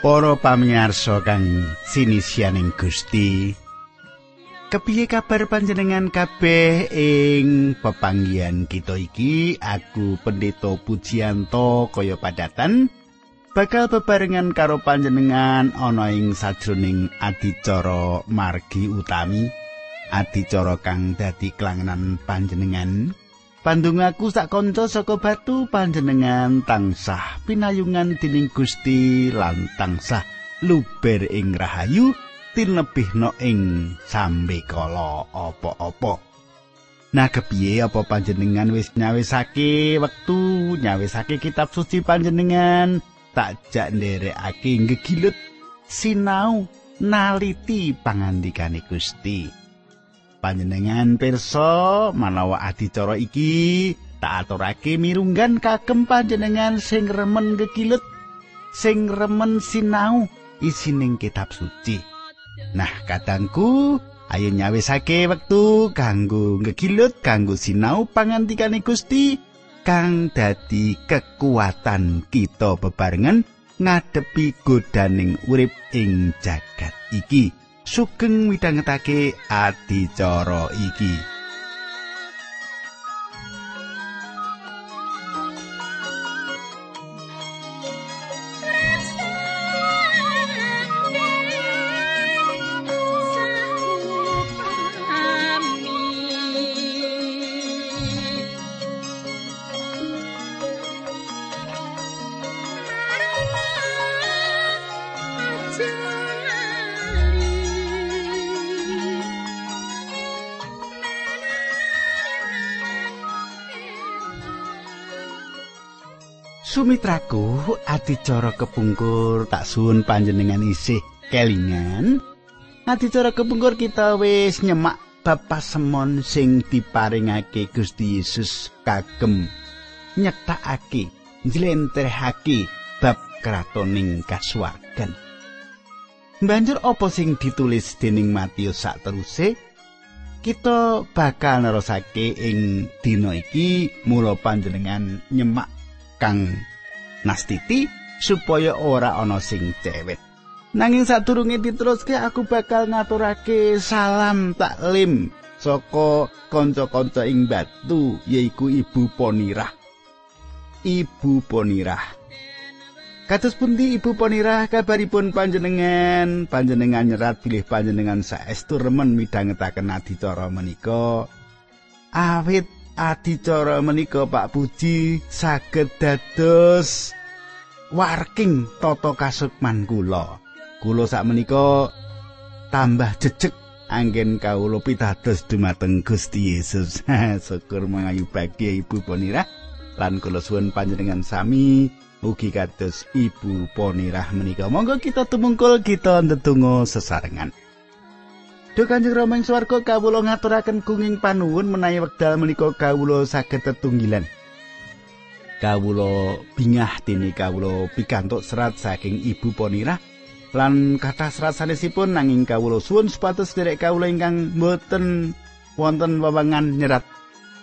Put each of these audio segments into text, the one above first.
Para pamirsa kang sinisianing Gusti. Kepiye kabar panjenengan kabeh ing pepanggihan kita iki? Aku Pendeta Pujianto kaya padatan bakal bebarengan karo panjenengan ana ing sajroning adicara margi utami. Adicara kang dadi klangenan panjenengan. Pandungaku sak kanca saka batu panjenengan tansah pinayungan dening Gusti lan tansah luber ing rahayu tinebihna ing sambe kala apa-apa. Nah kepiye apa panjenengan wis nyawisake wektu nyawisake kitab suci panjenengan tak jak nderekake ngegilut sinau naliti pangandikane Gusti. Panjenengan pirsa? Manawa adicara iki tak aturake mirunggan kagem panjenengan sing remen gegilut sing remen sinau isining kitab suci. Nah kadangku ayo nyawisake wektu kanggo gegilut kanggo sinau pangantikane Gusti kang dadi kekuatan kita bebarengan ngadepi godaning urip ing jagat iki sugeng midhangetake adicara iki. Adicara kepungkur tak suwun panjenengan isih kelingan. Adicara kepungkur kita wis nyemak bab pasemon sing diparingake Gusti Yesus kagem nyetakake njlentrehake bab kratoning kasuwargan. Banjur apa sing ditulis dening Matius sak teruse? Kita bakal nerusake ing dina iki mula panjenengan nyemak kang nastiti supaya ora ana sing cewet. Nanging sadurunge diteruske aku bakal ngaturake salam taklim saka kanca-kanca ing batu yaiku Ibu Ponirah. Ibu Ponirah. Kados pundi Ibu Ponirah kabaripun panjenengan? Panjenengan nyerat bilih panjenengan saestu remen midhangetaken adicara menika. Awit adicara menika Pak Puji saged dados warking tata kasukman kula. Kula sak menika tambah jejeg anggen kawula pitados dumateng Gusti Yesus. Syukur mangayu bagi Ibu Ponirah lan kula suwun panjenengan sami ugi kados Ibu Ponirah menika. Monggo kita tumungkul kita ndedonga sesarengan. Duh Kanjeng Rama ing swarga kawula ngaturaken kenging panuwun menawi wekdal menika kawula saged tetunggilan. Kawula bingah dene kawula pikantuk serat saking Ibu Ponirah lan kathah serat sanesipun nanging kawula suwun supados derek kawula ingkang boten wonten wewangan nyerat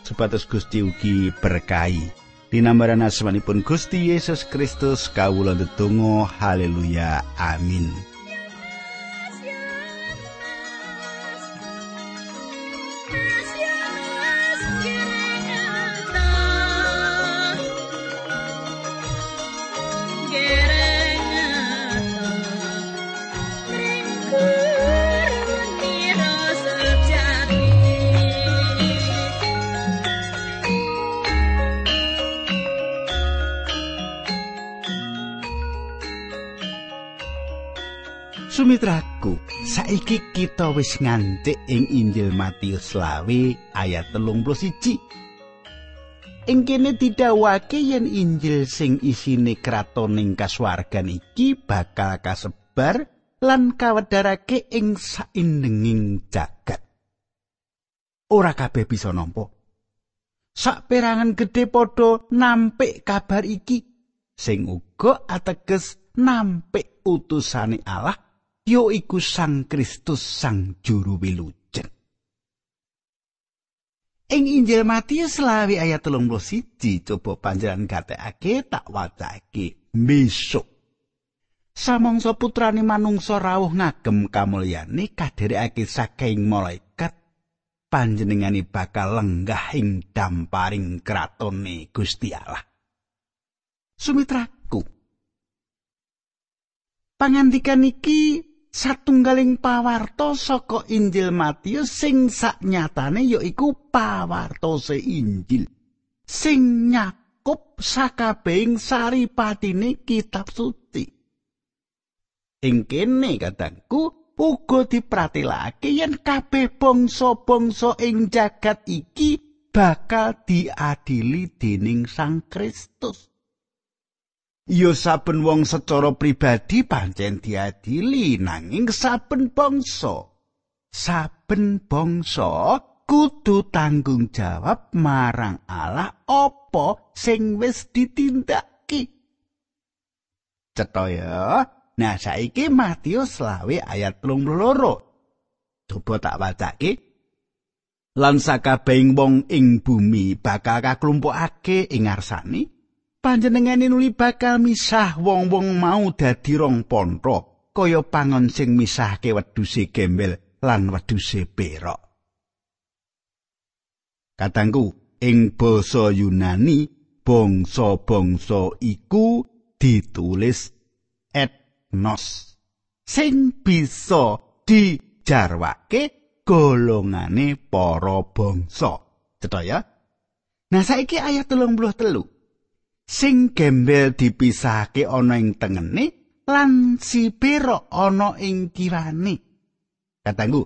supados Gusti ugi berkahi. Dinambaran asmanipun Gusti Yesus Kristus kawula ndedonga haleluya amin. Sumitraku, saiki kita wis ngantik ing Injil Matius lawe ayat telung puluh siji. Ing kene didhawuhake yen Injil sing isine kratoning kasuwargan iki bakal kasebar lan kawedarake ing saindenging jagat. Ora kabeh bisa nampa. Saperangan gedhe padha nampik kabar iki sing uga ateges nampik utusane Allah ya iku Sang Kristus Sang Juru Wilujen. Ing Injil Matius lawi ayat 31 coba panjenengan gatekake tak wacake besok. samangsa putrane manungsa rawuh ngagem kamulyane kadherekake saking malaikat panjenengane bakal lenggah ing damparing kratone Gusti Allah. Sumitraku. Pangandikan iki satunggaling pawarto saka Injil Matius sing saknyatane yaiku pawartose Injil sing nyakup sakabehing saripatine kitab suci. Ing kene kadangku uga dipratelake yen kabeh bangsa-bangsa ing jagat iki bakal diadili dening Sang Kristus. Ya saben wong secara pribadi pancen diadili nanging saben bangsa saben bangsa kudu tanggung jawab marang Allah apa sing wis ditindakake. Cetha ya. Nah, saiki Matius lawe ayat 32. Coba tak wacake. Lan sakabehing wong ing bumi bakal kaklumpukake ing ngarsane panjenengane nuli bakal misah wong-wong mau dadi rong pontho kaya pangon sing misahke wedhuse gembel lan wedhuse perok. Katangku ing basa Yunani bangsa-bangsa iku ditulis nos sing bisa dijarwake golongane para bangsa. Cetha ya. Nah saiki ayat 33. Sing gembel dipisahake ana ing tengene lan si perok ana ing kiwane. Katanggu.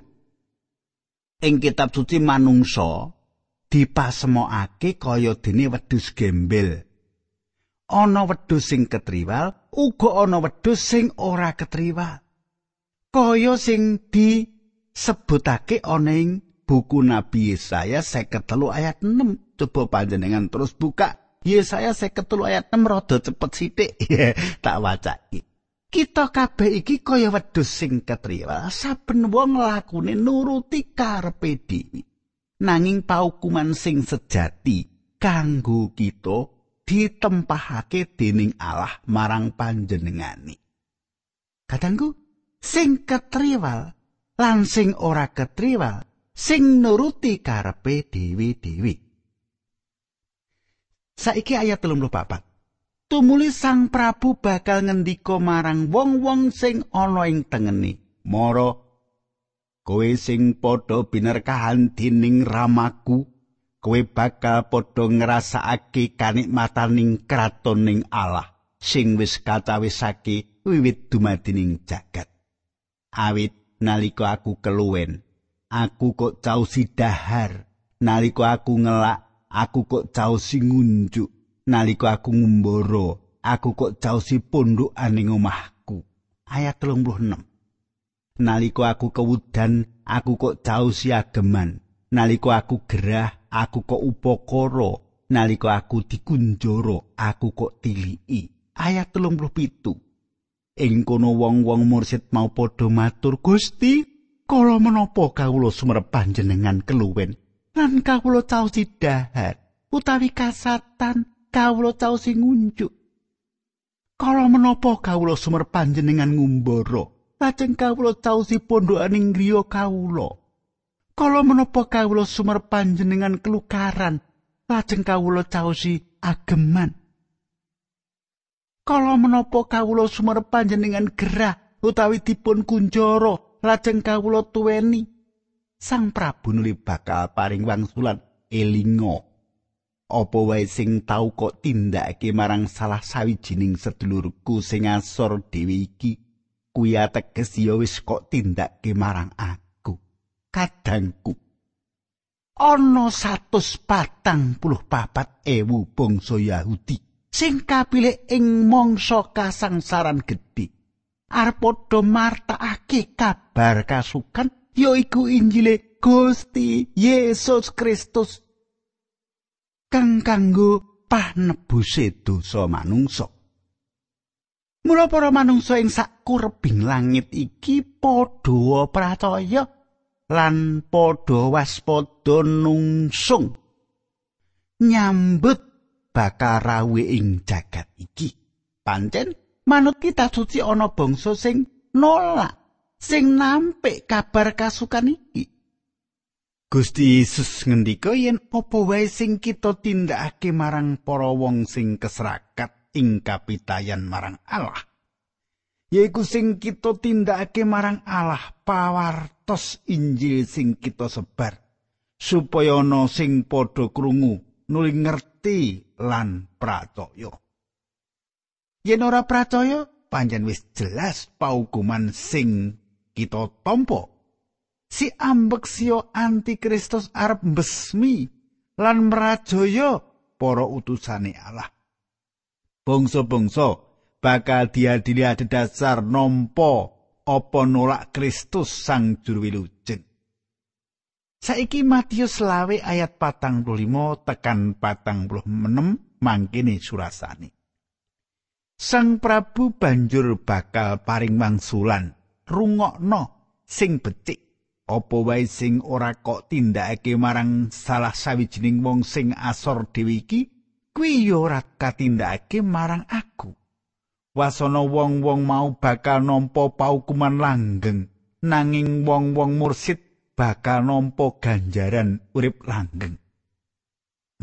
Ing kitab suci manungsa dipasemokake kaya dene wedhus gembel. ana wedhus sing ketriwal uga ana wedhus sing ora ketriwal kaya sing disebutake ana ing buku Nabi Yesaya 53 ayat 6 coba panjenengan terus buka Yesaya 53 ayat 6 rada cepet sithik tak waca kita kabeh iki kaya wedhus sing ketriwal saben wong lakune nuruti karepe dhewe nanging paukuman sing sejati kanggo kita ditempahake dening Allah marang panjenengani. Kadangku, sing ketriwal lan sing ora ketriwal, sing nuruti karepe dewi-dewi. Saiki ayat 34. Tumuli Sang Prabu bakal ngendika marang wong-wong sing ana ing tengene, "Mara kowe sing padha binerkahan dening ramaku, kowe bakal padha ngrasakake kanikmataning kratoning Allah sing wis kacawisake wiwit dumadining jagat. Awit nalika aku keluwen, aku kok causi dahar. Nalika aku ngelak, aku kok causi ngunjuk. Nalika aku ngumbara, aku kok causi pondok aning omahku. Ayat 36. Nalika aku kewudan, aku kok causi ageman. Nalika aku gerah, aku kok upakara nalika aku dikunjara aku kok tiliki ayat 37 ing kono wong-wong mursid mau padha matur Gusti kala menapa kawula sumerep panjenengan keluwen lan kawula caos dahar utawi kasatan kawula caos ngunjuk. Kala menapa kawula sumerep panjenengan ngumbara? Lajeng kawula caos pondokaning griya kawula. Kala menapa kawula sumer panjenengan kelukaran? Lajeng kawula caosi ageman. Kala menapa kawula sumer panjenengan gerah utawi dipun kunjara lajeng kawula tuweni sang prabu nuli bakal paring wangsulan elingo apa wae sing tau kok tindakake marang salah sawijining sedulurku sing asor dhewe iki? Kuwi ateges ya wis kok tindakake marang aku. Kadangku. Ana 144 ewu bangsa Yahudi sing kapilih ing mangsa kasangsaran gedhe. Arep padha martakake kabar kasukan yaiku Injile Gusti Yesus Kristus. Kang kanggo panebuse dosa manungsa. Mula para manungsa ing sakurebing langit iki padha percaya lan padha waspada nungsung. Nyambut bakal rawe ing jagat iki. Pancen manut kitab suci ana bangsa sing nolak sing nampik kabar kasukan iki. Gusti Yesus ngendika yen apa wae sing kita tindakake marang para wong sing keserakat ing kapitayan marang Allah? Yaiku sing kita tindakake marang Allah pawartos Injil sing kita sebar supaya ana sing padha krungu nuli ngerti lan pracaya. Yen ora pracaya pancen wis jelas paukuman sing kita tampa si ambek sio antikristus arep besmi lan merajaya para utusane Allah. Bangsa-bangsa bakal diadili dasar nampa apa nolak Kristus sang juru wilujeng. Saiki Matius lawe ayat patang puluh lima tekan patang puluh menem mangkini surasani. Sang Prabu banjur bakal paring mangsulan rungokno sing becik. Apa wae sing ora kok tindakake marang salah sawijining wong sing asor dhewe iki? Kuwi yo ora katindakake marang aku. Wasana wong-wong mau bakal nampa paukuman langgeng. Nanging wong-wong mursid bakal nampa ganjaran urip langgeng.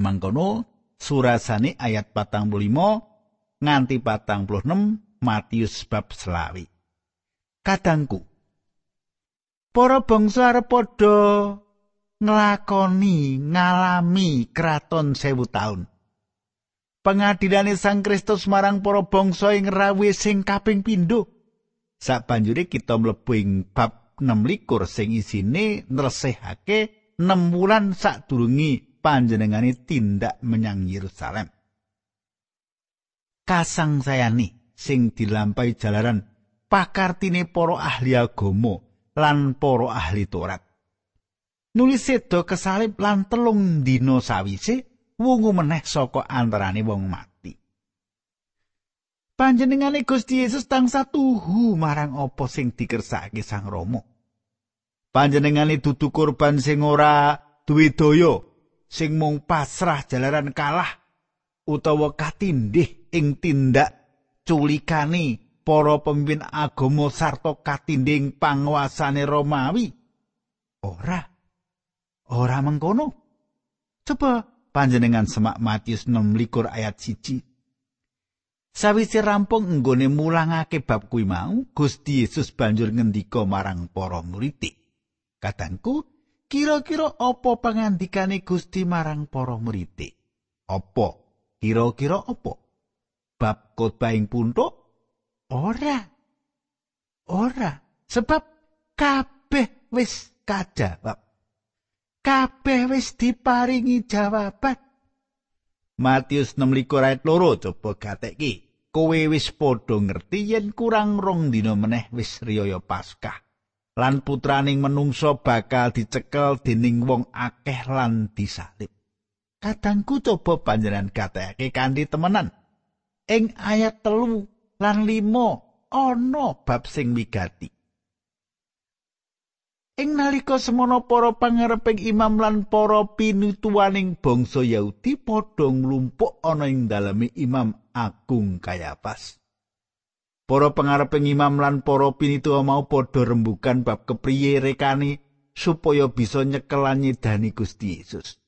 Mangkono surasane ayat 45 nganti 46 Matius bab selawi kadangku para bangsa arep padha nglakoni ngalami kraton sewu taun. Pengadilane Sang Kristus marang para bangsa ing rawe sing kaping pindho. Sabanjure kita mlebu ing bab 16 sing isine nresehake 6 wulan sadurunge panjenengane tindak menyang Yerusalem. Kasang sayani sing dilampahi jalaran pakartine para ahli agama lan para ahli Taurat. Nulis sedo kesalib lan telung dina sawise wungu meneh saka antarane wong mati. Panjenengane Gusti Yesus tangsa tuhu marang apa sing dikersakake Sang Rama. Panjenengane dudu korban sing ora duwe daya, sing mung pasrah jalaran kalah utawa katindih ing tindak culikane para pemimpin agama sarta katinding panguasane Romawi. Ora. Ora mengkono. Coba panjenengan semak Matius 6 ayat 1. Sawise rampung nggone mulangake bab kuwi mau, Gusti Yesus banjur ngendika marang para murid. Katangku, kira-kira apa pangandikane Gusti marang para murid? Apa? Kira-kira apa? Bab khotbah ing puntuk Ora. Ora, sebab kabeh wis kajawab. Kabeh wis diparingi jawaban. Matius 6 ayat loro coba gateki. Kowe wis padha ngerti yen kurang rong dina meneh wis riyaya Paskah. Lan putraning menungso bakal dicekel dening wong akeh lan disalib. Kadangku coba panjenengan gateki kanthi temenan. Ing ayat telu lan limo ana bab sing wigati. Ing nalika semono para pangareping imam lan para pinutuwaning bangsa Yahudi padha nglumpuk ana ing daleme imam agung Kayapas. Para pangareping imam lan para pinituwa mau padha rembukan bab kepriye rekane supaya bisa nyekelan nyedani Gusti Yesus.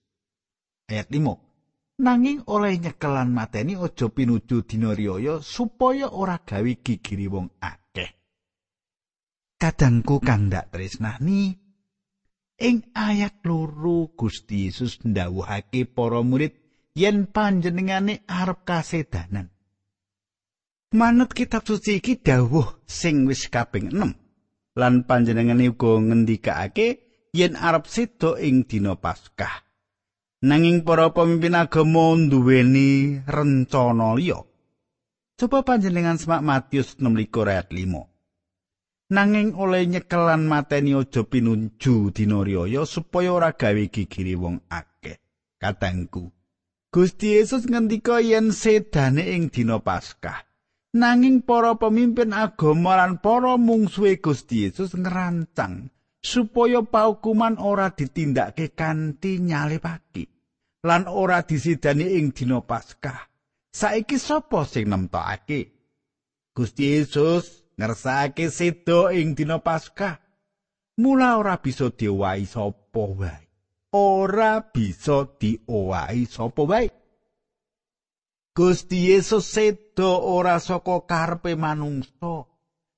Ayat 5. Nanging oleh nyekelan mateni aja pinuju dina riyaya supaya ora gawe gigiri wong akeh. Kadangku kang dak tresnani ing ayat loro Gusti Yesus ndawuhake para murid yen panjenengane arep kasedanan. Manut kitab suci iki dawuh sing wis kaping 6 lan panjenengane uga ngendikake yen arep sedo ing dina Paskah. Nanging para pemimpin agama nduweni rencana liya. Coba panjenengan semak Matius 6 ayat 5. Nanging oleh nyekelan mateni aja pinuju dina riyaya supaya ora gawe gigiri wong akeh. Katengku, Gusti Yesus ngendika yen sedane ing dina Paskah. Nanging para pemimpin agama lan para mungsuhe Gusti Yesus ngerancang supaya paukuman ora ditindakake kanthi nyalipake lan ora disidani ing dina Paskah. Saiki sapa sing nemtokake? Gusti Yesus ngersake sedo ing dina Paskah. Mula ora bisa diowahi sapa wae. Ora bisa diowahi sapa wae. Gusti Yesus sedo ora saka karepe manungsa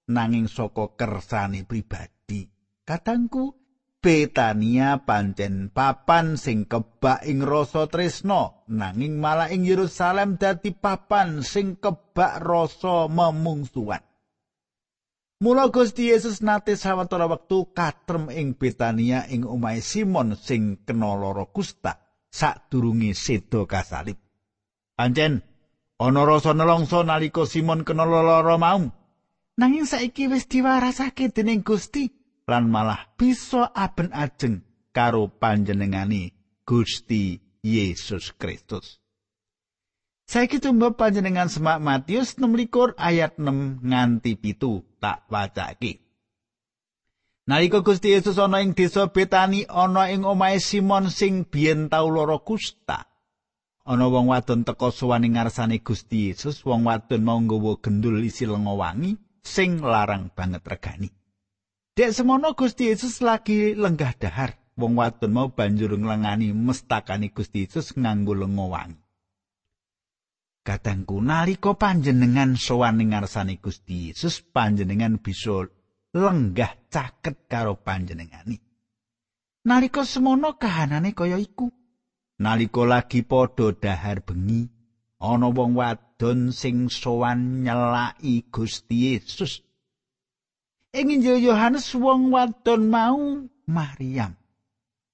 nanging saka kersane pribadi. Kadangku Betania pancen papan sing kebak ing rasa tresno nanging malah ing Yerusalem dadi papan sing kebak rasa memungsuhan. Mula Gusti Yesus nate sawetara wektu katrem ing Betania ing omahe Simon sing kena lara kusta sadurunge sedo kasalib. Pancen ana rasa nelongso nalika Simon kena lara mau. Nanging saiki wis diwarasake dening Gusti lan malah bisa aben ajeng karo panjenengani Gusti Yesus Kristus. Saiki tumba panjenengan semak Matius 6 ayat 6 nganti pitu tak wacake. Nalika Gusti Yesus ana ing desa Betani ana ing omahe Simon sing biyen tau lara kusta. Ana wong wadon teka suwani ngarsane Gusti Yesus, wong wadon mau nggawa gendul isi lenga wangi sing larang banget regani. Dek semono Gusti Yesus lagi lenggah dahar. Wong wadon mau banjur nglengani mestakani Gusti Yesus nganggo lenga wangi. Kadangku nalika panjenengan sowan ing ngarsane Gusti Yesus, panjenengan bisa lenggah caket karo panjenengani. Nalika semono kahanane kaya iku. Nalika lagi padha dahar bengi, ana wong wadon sing sowan nyelaki Gusti Yesus. Ing Injil Yohanes wong wadon mau Maryam.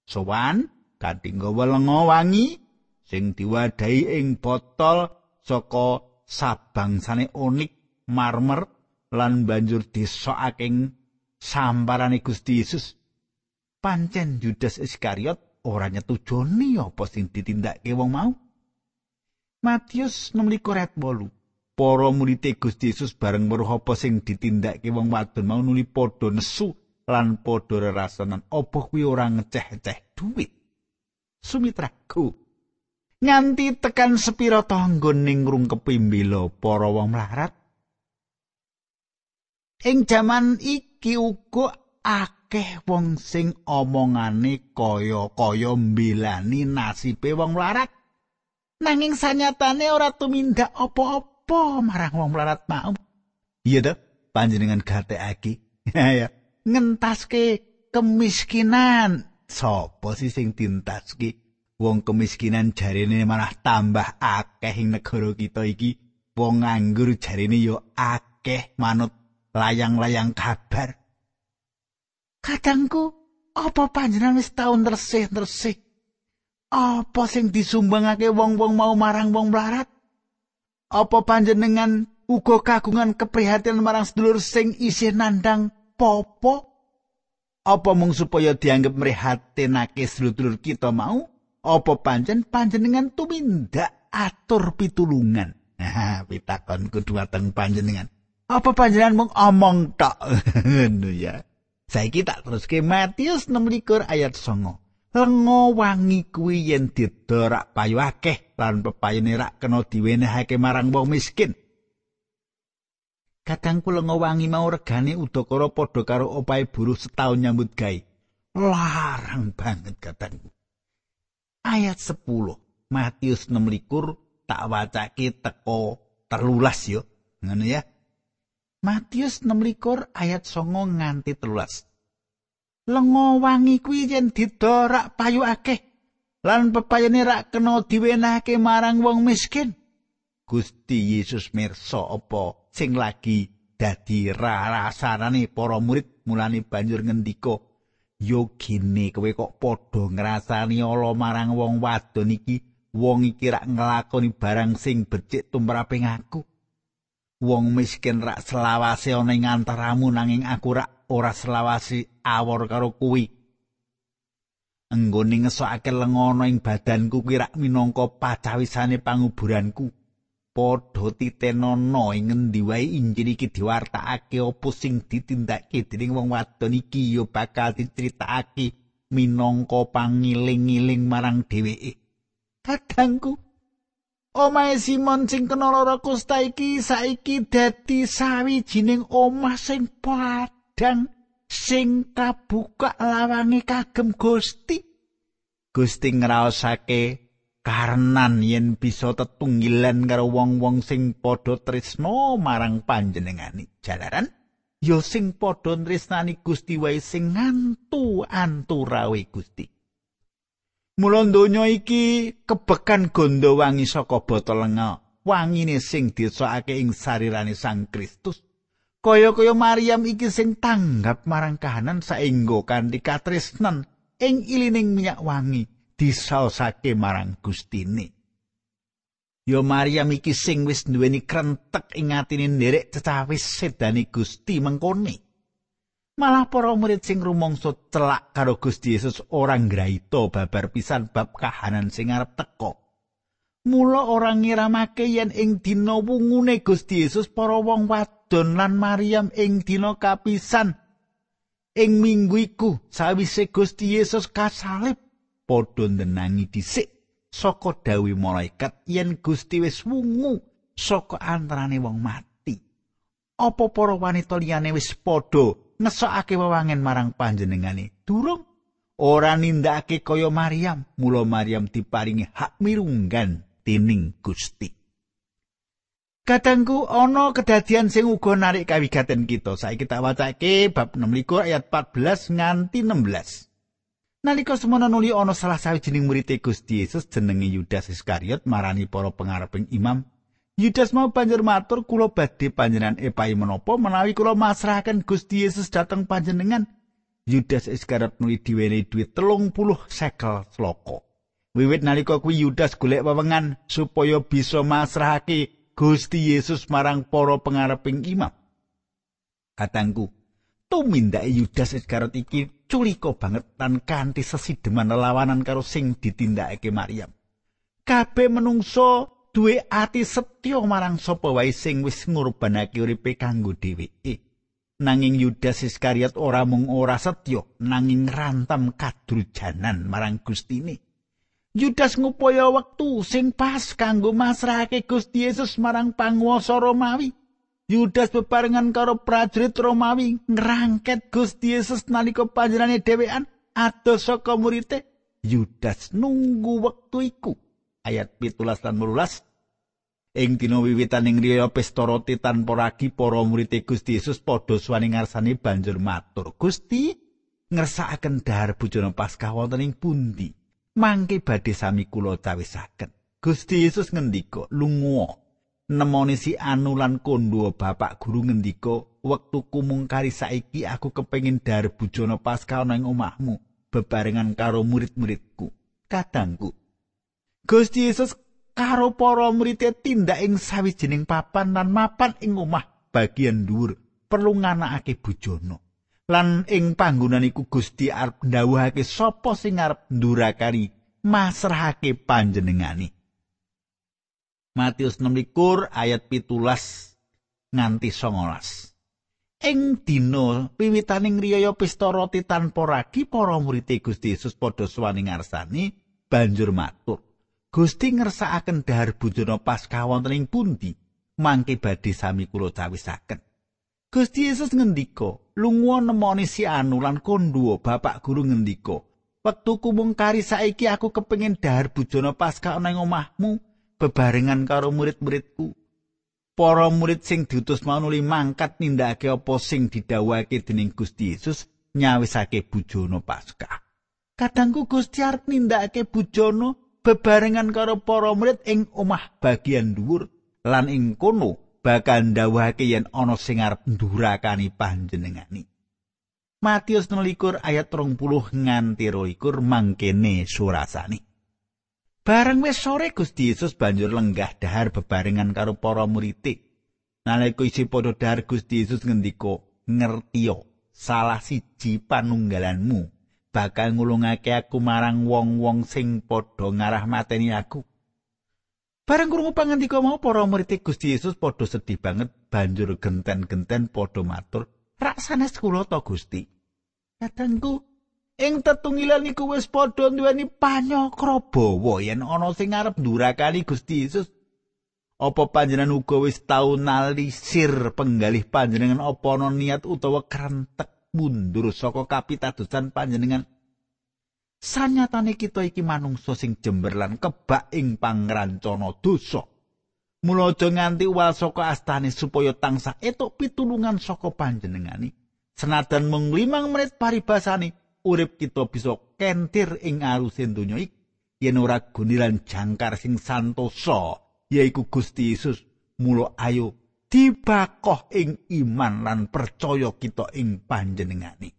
Sowan kanthi nggawa lenga wangi sing diwadahi ing botol saka sabangsane onik marmer lan banjur disokake samparane Gusti Yesus. Pancen Judas Iskariot ora nyetujoni apa sing ditindakake wong mau. Matius 6 ayat 8. Para murid Gusti Yesus bareng weruh apa sing ditindakake wong wadon mau nuli padha nesu lan padha rerasanan? Apa kuwi ora ngeceh-ceh duit? Sumitraku nganti tekan sepira tanggon ning rungkepi mbela para wong mlarat. Ing jaman iki uga akeh wong sing omongane kaya-kaya mbelani nasibe wong mlarat. Nanging sanyatane ora tumindak apa-apa apa marang wong melarat mau? Iya to, panjenengan gatekake. ya, ngentaske kemiskinan. Sopo sih sing dintaske? Wong kemiskinan jarine malah tambah akeh ing negara kita iki. Wong nganggur jarine yo akeh manut layang-layang kabar. Kadangku, apa panjenengan wis tau tresih-tresih? Apa sing disumbangake wong-wong mau marang wong melarat? Apa panjenengan uga kagungan keprihatinan marang sedulur sing isih nandang popo apa mung supaya dianggap mrihatinake sedulur kita mau? Apa pancen panjenengan tumindak atur pitulungan? Nah pitakon kudu wateng panjenengan. Apa panjenengan mung omong tok? Ngono ya. Saiki tak teruske Matius 6 ayat 9 lenga wangi kuwi yen didorak payu akeh lan pepayune rak kena diwenehake marang wong miskin. Kadangku lenga wangi mau regane udakara padha karo opahe buruh setahun nyambut gawe. Larang banget kadangku. Ayat 10 Matius 6 tak wacake teko telulas yo. Ngono ya. Matius 6 ayat 9 nganti telulas. Lenga wangi kuwi yen didorak payu akeh. Lan pepayane rak kena diwenehake marang wong miskin. Gusti Yesus mirsa apa sing lagi dadi rasane para murid mulane banjur ngendika yo gene kowe kok padha ngrasani ala marang wong wadon iki? Wong iki rak nglakoni barang sing becik tumraping aku. Wong miskin rak selawase ana ing antaramu nanging aku rak ora selawase awor karo kuwi. Enggone ngesokake lengono ing badanku kuwi rak minangka pacawisane panguburanku. Padha titenono ing ngendi wae injil iki diwartakake apa sing ditindakake dening wong wadon iki ya bakal diceritakake minangka pangiling-iling marang dheweke. Kadangku Omahe Simon sing kena lara kusta iki saiki dadi sawijining omah sing padhang sing kabuka lawange kagem Gusti. Gusti ngraosake karenan yen bisa tetunggilan karo wong-wong sing padha tresno marang panjenengani. Jalaran ya sing padha tresnani Gusti wae sing ngantu anturawe Gusti. Mula donya iki kebekan gondo wangi saka botol lenga. Wangine sing disokake ing sarirane Sang Kristus. Kaya-kaya Maryam iki sing tanggap marang kahanan saengga kanthi katresnan ing ilining minyak wangi disaosake marang Gustine. Yo Maryam iki sing wis duweni krentek ing atine nderek cecawis sedani Gusti mengkone. Malah para murid sing rumangsa celak karo Gusti Yesus ora ngraita babar pisan bab kahanan sing arep teka. Mula ora ngiramake yen ing dina wungune Gusti Yesus para wong wadon lan Maryam ing dina kapisan ing minggu iku sawise Gusti Yesus kasalib padha ndenangi dhisik saka dawi malaikat yen Gusti wis wungu saka antarane wong mati. Apa para wanita liyane wis padha ngesokake wewangen marang panjenengane. Durung ora nindakake kaya Maryam, mula Maryam diparingi hak mirunggan dening Gusti. Kadangku ana kedadian sing uga narik kawigaten kita. Saiki tak wacake bab 16 ayat 14 nganti 16. Nalika semono nuli ana salah sawijining murid Gusti Yesus jenenge Yudas Iskariot marani para pengareping imam Yudas mau banjur matur kula badhe panjenengan epai menapa menawi kula masrahaken Gusti Yesus dhateng panjenengan. Yudas Iskariot nuli diwenehi dhuwit telung puluh sekel sloko. Wiwit nalika kuwi Yudas golek wewengan supaya bisa masrahake Gusti Yesus marang para pengareping imam. Katangku, tumindake Yudas Iskariot iki culika banget lan kanthi sesideman lelawanan karo sing ditindakake Maryam. Kabeh menungso duwe ati setya marang sapa wae sing wis ngurbanake uripe kanggo dheweke. Nanging Yudas Iskariot ora mung ora setya, nanging rantam kadrujanan marang Gustine. Yudas ngupaya wektu sing pas kanggo masrahake Gusti Yesus marang panguwasa Romawi. Yudas bebarengan karo prajurit Romawi ngrangket Gusti Yesus nalika panjenengane dhewean adoh saka murite. Yudas nunggu wektu iku. Ayat 17 lan 18 Ing dina wiwitaning riya pesta roti tanpa ragi para murid Gusti Yesus padha suwani ngarsane banjur matur, "Gusti, ngersakaken dahar bujana Paskah wonten ing pundi? Mangke badhe sami kula cawisaken." Gusti Yesus ngendika, "Lunga, nemoni si Anu lan kondo Bapak Guru ngendika, wektuku mung kari saiki aku kepengin dahar bujana Paskah ana ing omahmu bebarengan karo murid-muridku." Kadangku, Gusti Yesus karo para murid tindak ing sawijining papan lan mapan ing omah bagian dhuwur perlu nganakake bujana lan ing panggonan iku Gusti arep ndawuhake sapa sing arep ndurakani masrahake panjenengani Matius 16 ayat pitulas nganti 19 Ing dina wiwitaning riyaya pesta roti tanpa ragi para murid Gusti Yesus padha suwani ngarsani banjur matur Gusti ngersakaken dahar bujana Paskah wonten ing pundi? Mangke badhe sami kula cawisaken. Gusti Yesus ngendika, "Lunga nemoni si Anu lan kondo Bapak Guru ngendika, "Wektuku mung kari saiki aku kepengin dahar bujana Paskah ana ing omahmu bebarengan karo murid-muridku." Para murid sing diutus mau nuli mangkat nindakake apa sing didhawuhake dening Gusti Yesus nyawisake bujana Paskah. Kadangku Gusti arep nindakake bujana bebarengan karo para murid ing omah bagian dhuwur lan ing kono bakal ndawuhake yen ana sing arep ndurakani panjenengani. Matius 19 ayat 30 nganti 22 mangkene surasane. Bareng wis sore Gusti Yesus banjur lenggah dahar bebarengan karo para murid. Nalika isi padha dahar Gusti Yesus ngendika, "Ngertiyo, salah siji panunggalanmu bakal ngulungake aku marang wong-wong sing padha ngarah mateni aku. Bareng krungu pangandika mau para murid Gusti Yesus padha sedih banget banjur genten-genten padha matur, "Rak sanes kula to Gusti." Kadangku ing tetunggilan iku wis padha duweni panyokro bawa yen ana sing arep ndurakani Gusti Yesus Apa panjenengan uga wis tau nalisir penggalih panjenengan apa ana niat utawa krentek mundur saka kapitadosan panjenengan? Sanyatane kita iki manungsa sing jember lan kebak ing pangrancana dosa. Mula aja nganti uwal saka astane supaya tansah etuk pitulungan saka panjenengani. Senadan mung limang menit paribasane, urip kita bisa kentir ing arusin donya iki yen ora gunilan jangkar sing santosa yaiku Gusti Yesus mulo ayo dibakoh ing iman lan percaya kita ing panjenengane.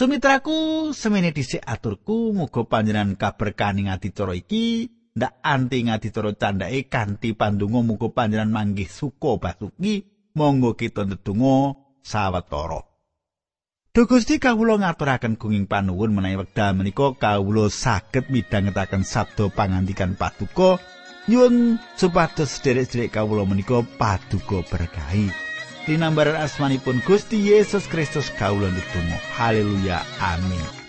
Sumitraku semene dhisik aturku muga panjenengan kaberkaning adicara iki ndak anti ngadicara candhake kanthi pandonga muga panjenengan manggih suka basuki monggo kita ndedonga sawetara. Duh Gusti kawula ngaturaken gunging panuwun menawi wekdal menika kawula saged midhangetaken sabda pangandikan paduka nyuwun supados sederek-sederek kawula menika paduka berkahi. Dinambaran asmanipun Gusti Yesus Kristus kawula ndedonga. Haleluya. Amin.